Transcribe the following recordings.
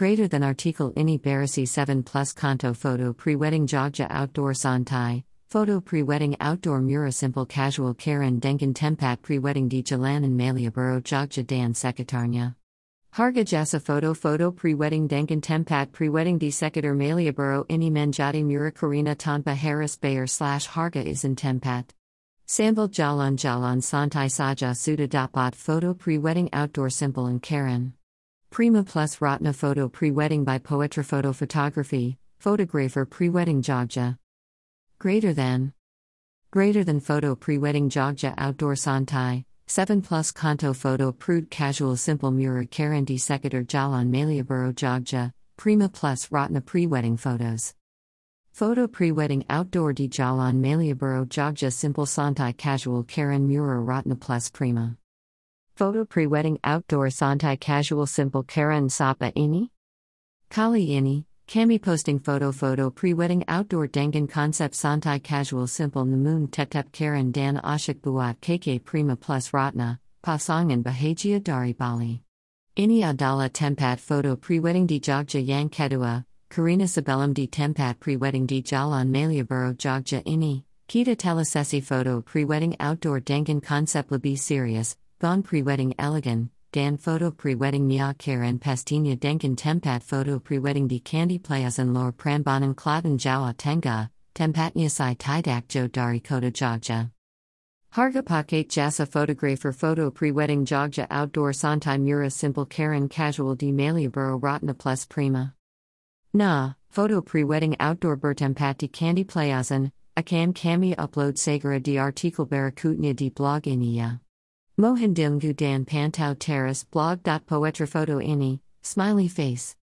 Greater than article ini Barasi 7 plus Kanto photo pre wedding Jogja outdoor Santai, photo pre wedding outdoor Mura simple casual Karen Denken Tempat pre wedding di Jalan and Malioboro Jogja Dan Sekitarnya. Harga jasa photo photo pre wedding Denken Tempat pre wedding di Sekitar Malioboro ini menjadi Mura Karina tanpa Harris Bayer slash Harga izin Tempat. Sambil Jalan Jalan Santai Saja Suda Dapat photo pre wedding outdoor simple and Karen. Prima plus Ratna photo pre wedding by Poetra Photo Photography, photographer pre wedding Jogja. Greater than. Greater than photo pre wedding Jogja outdoor Santai, 7 plus Kanto photo prude casual simple mirror Karen di Sekitar Jalan Malioboro Jogja, Prima plus Ratna pre wedding photos. Photo pre wedding outdoor di Jalan Malioboro Jogja simple Santai casual Karen Mura Ratna plus Prima. Photo pre wedding outdoor Santai casual simple Karen Sapa ini? Kali ini, Kami posting photo photo pre wedding outdoor Dengen concept Santai casual simple Namun Tetep Karen Dan Ashik Buat KK Prima plus Ratna, Pasangan Bahagia Dari Bali. Ini Adala Tempat photo pre wedding di Jogja Yang Kedua, Karina Sabellum di Tempat pre wedding di Jalan Malioboro Jogja ini. Kita telesesi photo pre wedding outdoor Dengen concept lebih serious, Gone pre wedding elegant, Dan photo pre wedding Care Karen Pastinya Denken Tempat photo pre wedding di Candy and Lor Prambanan Klaten Jawa Tenga, Tempatnya Sai Tidak Jo Dari Kota Jogja. Harga Paket Jasa photographer photo pre wedding Jogja outdoor Santai Mura simple Karen casual di Malioboro Ratna plus prima. Na, photo pre wedding outdoor Bertempat di Candy Plaosan, akan kami upload segera di artikel Barakutnya di blog iniya. Mohindilgu Dan Pantau Terrace photo ini, smiley face.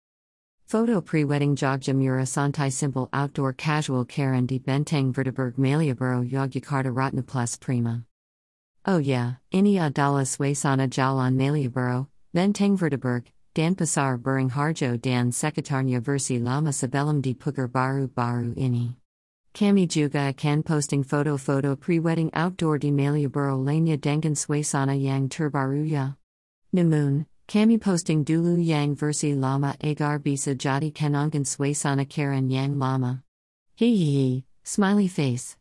Photo pre wedding Jogja Mura Santai Simple Outdoor Casual Karen di Benteng Vredeburg Malioboro Yogyakarta Ratna Plus Prima. Oh yeah, ini adalah suasana Jalan Malioboro, Benteng Vredeburg, Dan Pasar Beringharjo Dan Sekitarnya Versi Lama Sebelum di Pugar Baru Baru ini. Kami juga akan posting foto-foto pre-wedding outdoor di Malioboro lainnya dengan suasana yang terbaru Namun, kami posting dulu yang versi lama agar bisa jadi kenangan suasana karen yang lama. Hehehe, smiley face.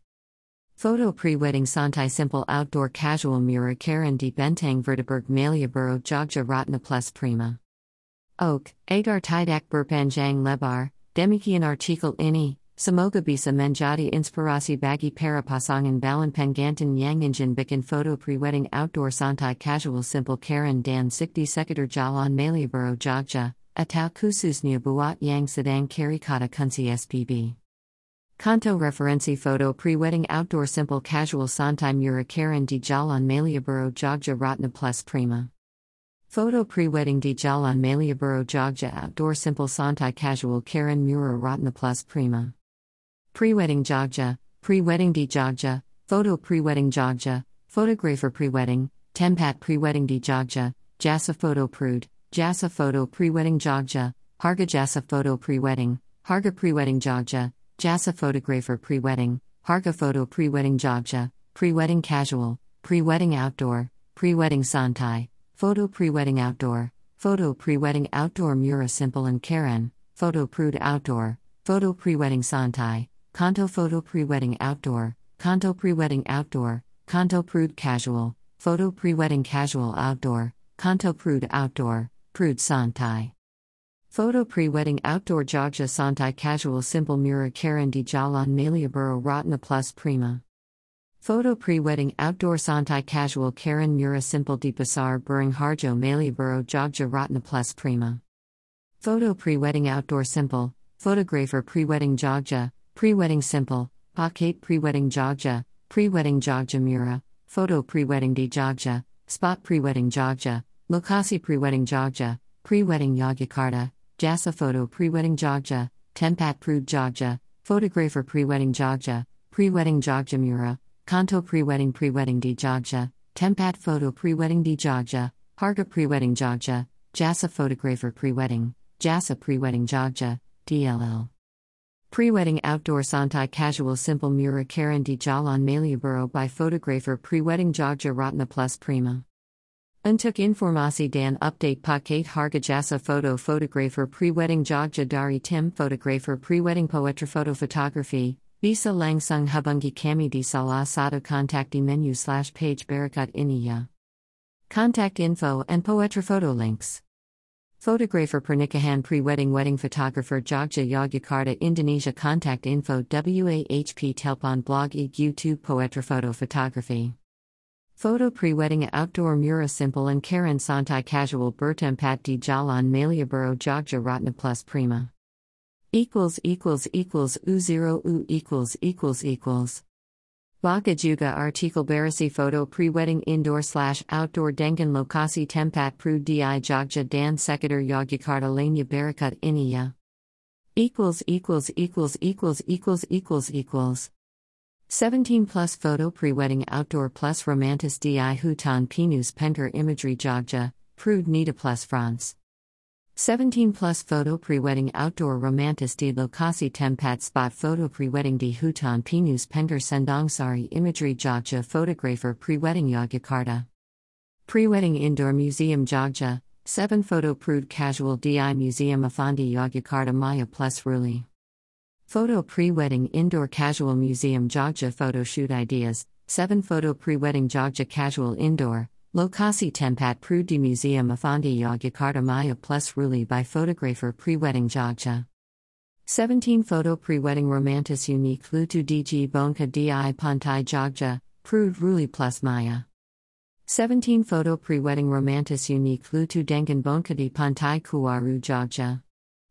Photo pre-wedding santai simple outdoor casual mirror karen di Benteng Vredeburg Malioboro Jogja Ratna Plus Prima. Oak, agar tidak berpanjang lebar, demikian artikel ini. Semoga bisa menjadi inspirasi bagi para pasangan balon pengantin yang ingin bikin foto pre-wedding outdoor santai casual simple Karen dan Sikdi sekitar Jalan Malioboro Jogja, atau khususnya buat yang sedang cari kata kunci SPB. Kanto referensi foto pre-wedding outdoor simple casual santai mura Karen di Jalan Malioboro Jogja Ratna Plus Prima. Photo pre-wedding di Jalan Malioboro Jogja outdoor simple santai casual Karen Mura Ratna Plus Prima. Pre-wedding Jogja, pre-wedding di Jogja, photo pre-wedding Jogja, photographer pre-wedding, tempat pre-wedding di Jogja, jasa photo prude, jasa photo pre-wedding Jogja, harga jasa photo pre-wedding, harga pre-wedding Jogja, jasa photographer pre-wedding, harga photo pre-wedding Jogja, pre-wedding casual, pre-wedding outdoor, pre-wedding santai, photo pre-wedding outdoor, photo pre-wedding outdoor Mura simple and Karen, photo prude outdoor, photo pre-wedding santai, Kanto photo pre-wedding outdoor, Kanto pre-wedding outdoor, Kanto prude casual, photo pre-wedding casual outdoor, Kanto prude outdoor, prude santai. Photo pre-wedding outdoor Jogja santai casual simple Mura Karen di Jalan Malioboro Ratna plus prima. Photo pre-wedding outdoor santai casual Karen Mura simple di Pasar Beringharjo Malioboro Jogja Ratna plus prima. Photo pre-wedding outdoor simple, photographer pre-wedding Jogja, Pre-wedding simple, paket pre-wedding Jogja, pre-wedding Jogja Mura, photo pre-wedding di Jogja, spot pre-wedding Jogja, lokasi pre-wedding Jogja, pre-wedding Yogyakarta, jasa photo pre-wedding Jogja, tempat prude Jogja, photographer pre-wedding Jogja, pre-wedding Jogja Mura, kanto pre-wedding pre-wedding di Jogja, tempat photo pre-wedding di Jogja, harga pre-wedding Jogja, jasa photographer pre-wedding, jasa pre-wedding Jogja, DLL. Pre-wedding outdoor Santai casual simple Mura Karen di Jalan Malioboro by photographer pre-wedding Jogja Ratna plus prima. Untuk informasi dan update paket harga jasa foto photographer pre-wedding Jogja dari tim photographer pre-wedding poetra photo photography, bisa langsung hubungi kami di salah satu kontak di menu slash page berikut ini ya. Contact info and poetra photo links. Photographer pernikahan pre-wedding wedding photographer Jogja Yogyakarta Indonesia Contact info WAHP Telpon blog e YouTube poetra photo photography Photo pre-wedding outdoor mura simple and Karen Santai casual bertempat di Jalan Malioboro Jogja Ratna plus prima. Equals equals equals u0 u equals equals equals. Baka juga artikel berisi photo pre-wedding indoor slash outdoor dengan lokasi tempat pru di Jogja dan sekitar Yogyakarta lainnya berikut ini ya. Equals equals equals equals equals equals equals. 17 plus photo pre wedding outdoor plus romantis di hutan pinus penter Imogiri jogja, prude nita plus France. 17 plus photo pre wedding outdoor romantis di lokasi tempat spot photo pre wedding di hutan pinus penter sendongsari Imogiri jogja photographer pre wedding Yogyakarta. Pre wedding indoor museum jogja, 7 photo prude casual di museum Affandi Yogyakarta Maya plus Ruli. Photo pre wedding indoor casual museum Jogja photo shoot ideas 7 photo pre wedding Jogja casual indoor Lokasi tempat pru di museum Affandi Yogyakarta Maya plus Ruli by photographer pre wedding Jogja. 17 photo pre wedding romantis unique lutu dg bonka di pantai Jogja prude Ruli plus Maya. 17 photo pre wedding romantis unique lutu dengan bonka di pantai Kuwaru Jogja.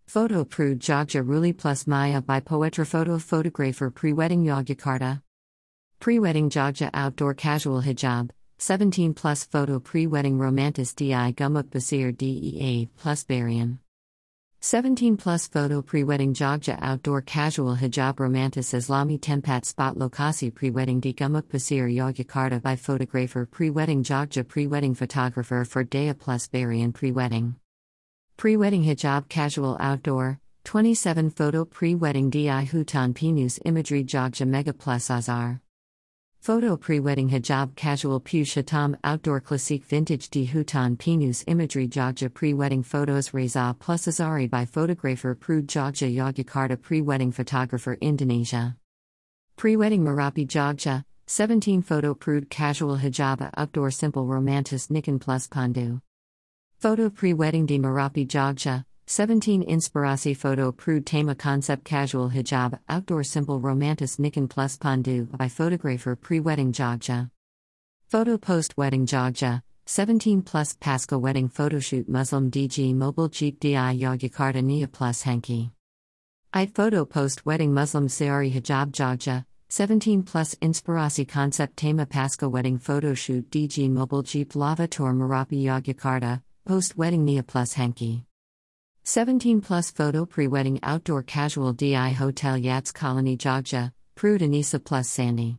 Photo Prude Jogja Ruli plus Maya by Poetra Photo Photographer Pre Wedding Yogyakarta. Pre Wedding Jogja Outdoor Casual Hijab, 17 plus Photo Pre Wedding Romantis Di Gumuk Basir DEA plus Barian. 17 plus Photo Pre Wedding Jogja Outdoor Casual Hijab Romantis Islami Tempat Spot Lokasi Pre Wedding Di Gumuk Basir Yogyakarta by Photographer Pre Wedding Jogja Pre Wedding Photographer for dea plus Barian Pre Wedding. Pre wedding hijab casual outdoor, 27 photo pre wedding di hutan pinus Imogiri jogja mega plus azar. Photo pre wedding hijab casual pu shatam outdoor classique vintage di hutan pinus Imogiri jogja pre wedding photos reza plus azari by photographer prude jogja yogyakarta pre wedding photographer Indonesia. Pre wedding Merapi Jogja, 17 photo prude casual hijab outdoor simple romantis Nikan plus Pandu. Photo pre wedding di Merapi Jogja, 17 Inspirasi photo prude tema concept casual hijab outdoor simple romantis Nikan plus Pandu by photographer pre wedding Jogja. Photo post wedding Jogja, 17 plus Pascha wedding photoshoot Muslim DG mobile jeep di Yogyakarta Nia plus Henki. I photo post wedding Muslim Sari hijab Jogja, 17 plus Inspirasi concept tema Pascha wedding photoshoot DG mobile jeep lava tour Merapi Yogyakarta. Post wedding Nia plus Henki. 17 plus photo pre wedding outdoor casual DI Hotel Yats Colony Jogja, Prude Anissa plus Sandy.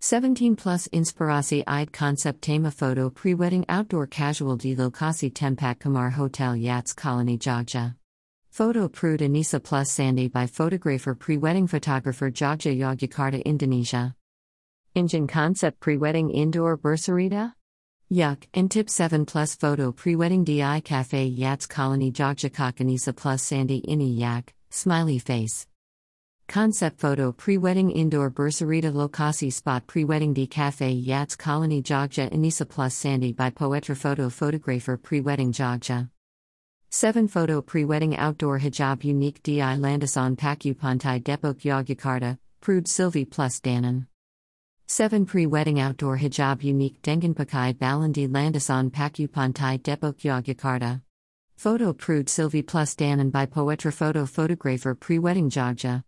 17 plus Inspirasi Ide concept tema photo pre wedding outdoor casual di Lokasi Tempat Kamar Hotel Yats Colony Jogja. Photo Prude Anissa plus Sandy by photographer pre wedding photographer Jogja Yogyakarta Indonesia. Engine concept pre wedding indoor Bursaria? Yuck, and tip 7 plus photo pre wedding DI Cafe Yats Colony Jogjakarta plus Sandy Ini Yak, smiley face. Concept photo pre wedding indoor Bursarita Lokasi spot pre wedding D Cafe Yats Colony Jogja Anissa plus Sandy by Poetra photo photographer pre wedding Jogja. 7 photo pre wedding outdoor hijab unique DI Landasan Paku Pantai Depok Yogyakarta, Prude Sylvie plus Danan. 7 Pre wedding outdoor hijab unique Dengan Pakai Balandi Landasan Paku Pantai Depok Yogyakarta. Photo Prude Sylvie plus Danan by Poetra Photo Photographer Pre wedding Jogja.